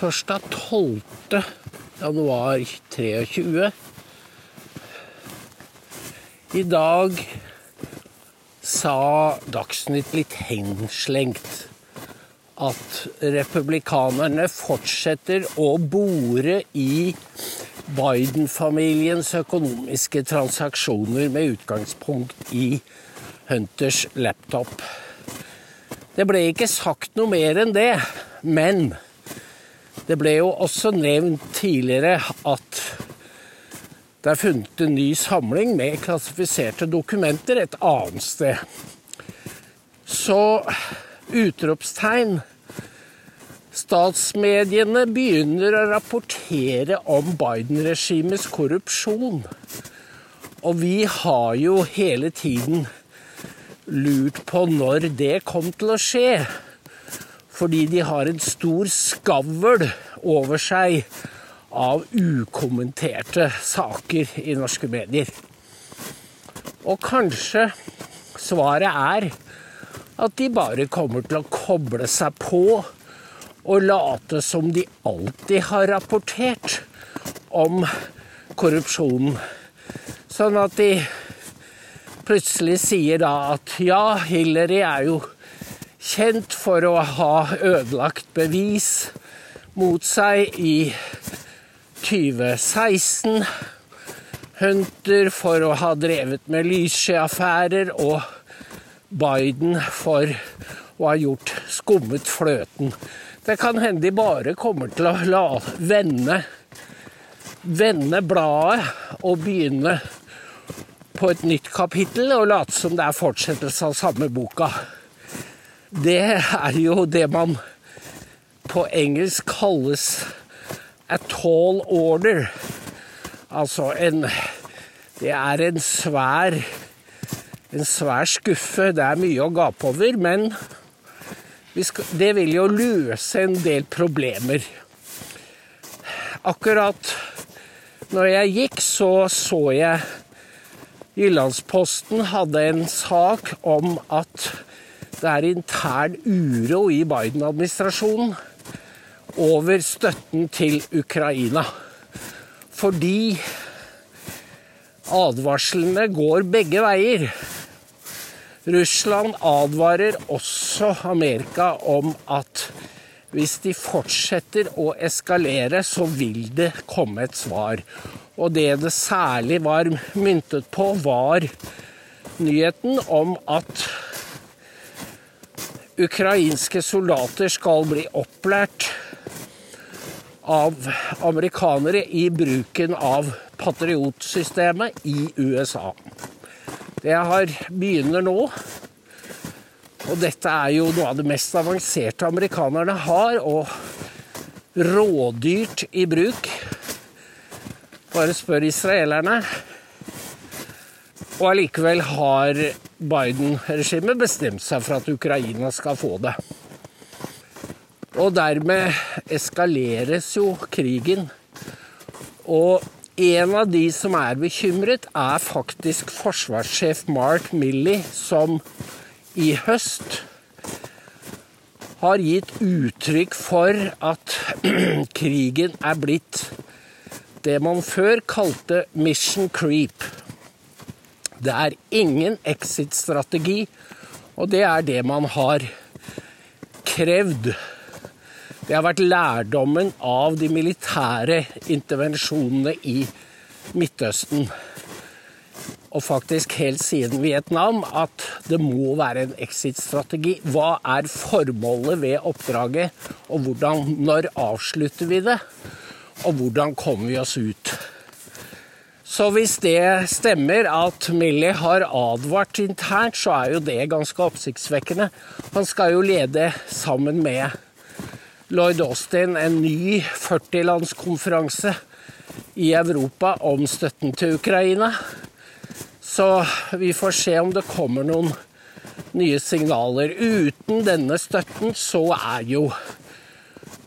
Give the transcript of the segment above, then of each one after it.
torsdag 12. januar 23. I dag sa Dagsnytt litt henslengt at republikanerne fortsetter å bore i Biden-familiens økonomiske transaksjoner med utgangspunkt i Hunters laptop. Det ble ikke sagt noe mer enn det, men det ble jo også nevnt tidligere at det er funnet en ny samling med klassifiserte dokumenter et annet sted. Så utropstegn. Statsmediene begynner å rapportere om Biden-regimets korrupsjon. Og vi har jo hele tiden lurt på når det kom til å skje. Fordi de har en stor skavl over seg av ukommenterte saker i norske medier. Og kanskje svaret er at de bare kommer til å koble seg på og late som de alltid har rapportert om korrupsjonen. Sånn at de plutselig sier da at ja, Hillary er jo kjent for å ha ødelagt bevis mot seg i 2016. Hunter for å ha drevet med lyssky-affærer og Biden for å ha gjort skummet fløten. Det kan hende de bare kommer til å la vende, vende bladet og begynne på et nytt kapittel og late som det er fortsettelse av samme boka. Det er jo det man på engelsk kalles a tall order. Altså en Det er en svær en svær skuffe. Det er mye å gape over, men skal, det vil jo løse en del problemer. Akkurat når jeg gikk, så så jeg Jyllandsposten hadde en sak om at det er intern uro i Biden-administrasjonen over støtten til Ukraina. Fordi advarslene går begge veier. Russland advarer også Amerika om at hvis de fortsetter å eskalere, så vil det komme et svar. Og det det særlig var myntet på, var nyheten om at ukrainske soldater skal bli opplært av amerikanere i bruken av patriotsystemet i USA. Det har, begynner nå. Og dette er jo noe av det mest avanserte amerikanerne har, og rådyrt i bruk. Bare spør israelerne. Og allikevel har Biden-regimet bestemt seg for at Ukraina skal få det. Og dermed eskaleres jo krigen. Og en av de som er bekymret, er faktisk forsvarssjef Mark Milley, som i høst har gitt uttrykk for at krigen er blitt det man før kalte mission creep. Det er ingen exit-strategi, og det er det man har krevd det har vært lærdommen av de militære intervensjonene i Midtøsten. Og faktisk helt siden Vietnam at det må være en exit-strategi. Hva er formålet ved oppdraget, og hvordan, når avslutter vi det? Og hvordan kommer vi oss ut? Så hvis det stemmer at Millie har advart internt, så er jo det ganske oppsiktsvekkende. Han skal jo lede sammen med Lloyd Austin en ny 40-landskonferanse i Europa om støtten til Ukraina. Så vi får se om det kommer noen nye signaler. Uten denne støtten så er jo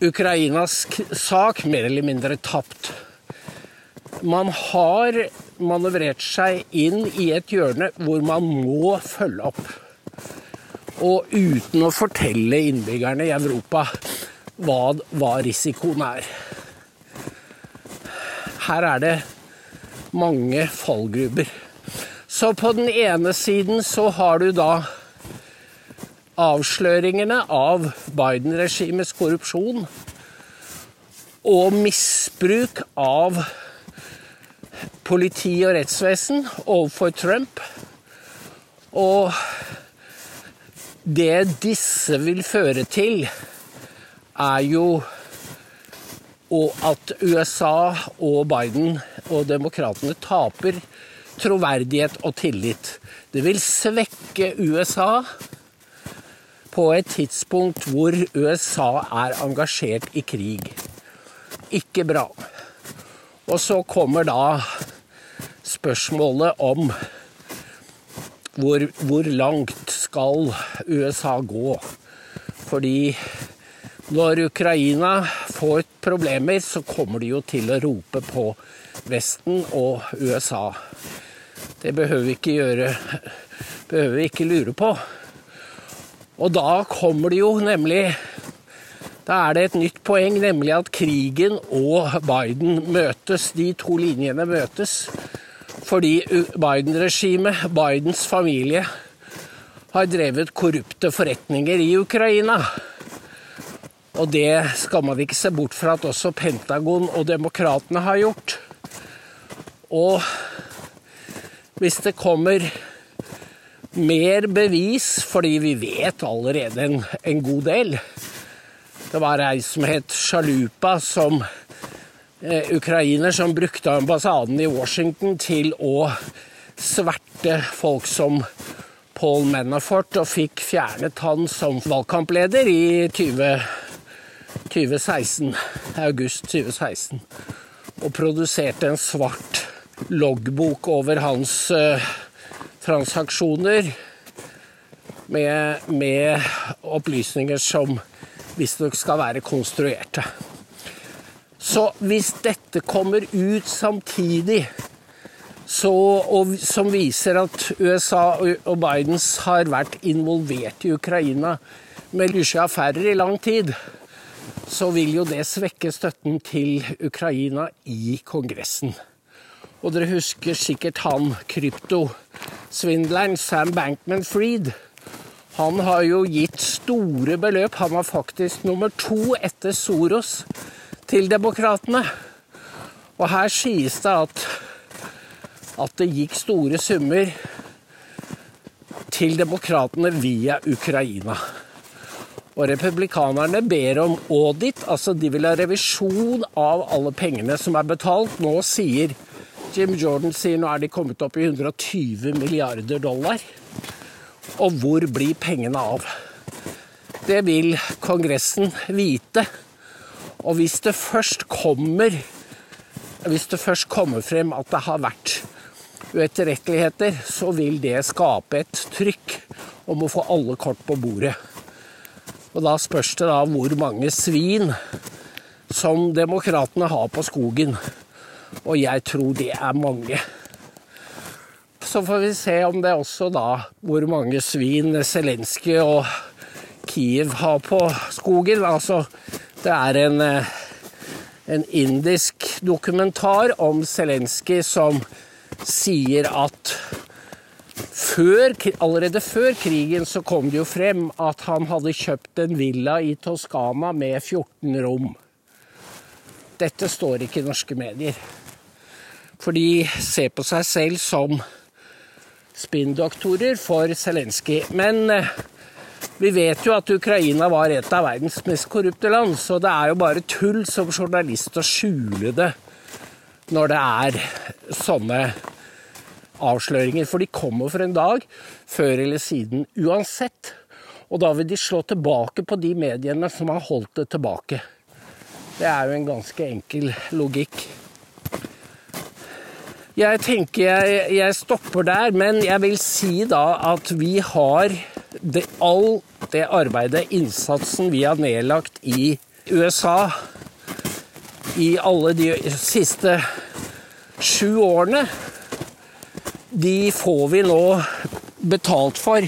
Ukrainas sak mer eller mindre tapt. Man har manøvrert seg inn i et hjørne hvor man må følge opp. Og uten å fortelle innbyggerne i Europa hva, hva risikoen er. Her er det mange fallgruber. Så på den ene siden så har du da avsløringene av Biden-regimets korrupsjon og misbruk av politi og rettsvesen overfor Trump. Og det disse vil føre til, er jo at USA og Biden og demokratene taper troverdighet og tillit. Det vil svekke USA på et tidspunkt hvor USA er engasjert i krig. Ikke bra. Og så kommer da spørsmålet om hvor, hvor langt skal USA gå? Fordi når Ukraina får problemer, så kommer de jo til å rope på Vesten og USA. Det behøver vi ikke gjøre Behøver vi ikke lure på. Og da kommer det jo nemlig Da er det et nytt poeng, nemlig at krigen og Biden møtes. De to linjene møtes fordi Biden-regimet, Bidens familie, har drevet korrupte forretninger i Ukraina. Og det skal man ikke se bort fra at også Pentagon og demokratene har gjort. Og hvis det kommer mer bevis, fordi vi vet allerede en, en god del Det var ei som het Sjalupa, som ukrainer som brukte ambassaden i Washington til å sverte folk som Paul Manafort, og fikk fjernet han som valgkampleder i 20, 2016, august 2016. Og produserte en svart loggbok over hans uh, transaksjoner med, med, opplysninger som visstnok skal være konstruerte. Så hvis dette kommer ut samtidig, så, og, som viser at USA og Bidens har vært involvert i Ukraina med lystige affærer i lang tid, så vil jo det svekke støtten til Ukraina i Kongressen. Og dere husker sikkert han kryptosvindleren Sam Bankman-Fried. Han har jo gitt store beløp. Han var faktisk nummer to etter Soros til demokratene. Og her sies det at, at det gikk store summer til demokratene via Ukraina. Og republikanerne ber om audit, altså de vil ha revisjon av alle pengene som er betalt. Nå sier Jim Jordan sier nå er de kommet opp i 120 milliarder dollar. Og hvor blir pengene av? Det vil Kongressen vite. Og hvis det først kommer Hvis det først kommer frem at det har vært uetterretteligheter, så vil det skape et trykk om å få alle kort på bordet. Og da spørs det da hvor mange svin som demokratene har på skogen. Og jeg tror det er mange. Så får vi se om det også da hvor mange svin Zelenskyj og Kiev har på skogen. Altså, det er en, eh, en indisk dokumentar om Zelenskyj som sier at før, allerede før krigen så kom det jo frem at han hadde kjøpt en villa i Toskana med 14 rom. Dette står ikke i norske medier. For de ser på seg selv som spinndoktorer for Zelenskyj. Men eh, vi vet jo at Ukraina var et av verdens mest korrupte land, så det er jo bare tull som journalist å skjule det når det er sånne avsløringer. For de kommer for en dag, før eller siden, uansett. Og da vil de slå tilbake på de mediene som har holdt det tilbake. Det er jo en ganske enkel logikk. Jeg tenker jeg, jeg, stopper der, men jeg vil si da at vi har det, all det arbeidet, innsatsen vi har nedlagt i USA i alle de siste sju årene, de får vi nå betalt for.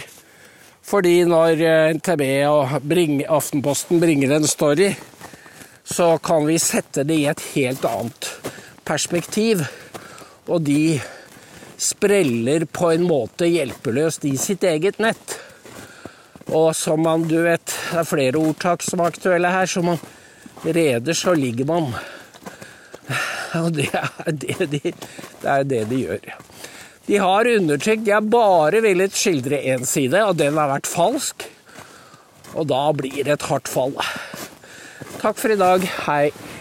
Fordi når NTB og Bring, Aftenposten bringer en story så kan vi sette det i et helt annet perspektiv. Og de spreller på en måte hjelpeløst i sitt eget nett. Og som man, du vet, det er flere ordtak som er aktuelle her. Som man reder, så ligger man. Og det er det de, det er det de gjør. De har undertrykt, de har bare villet skildre én side, og den har vært falsk. Og da blir det et hardt fall. Takk for i dag. Hei.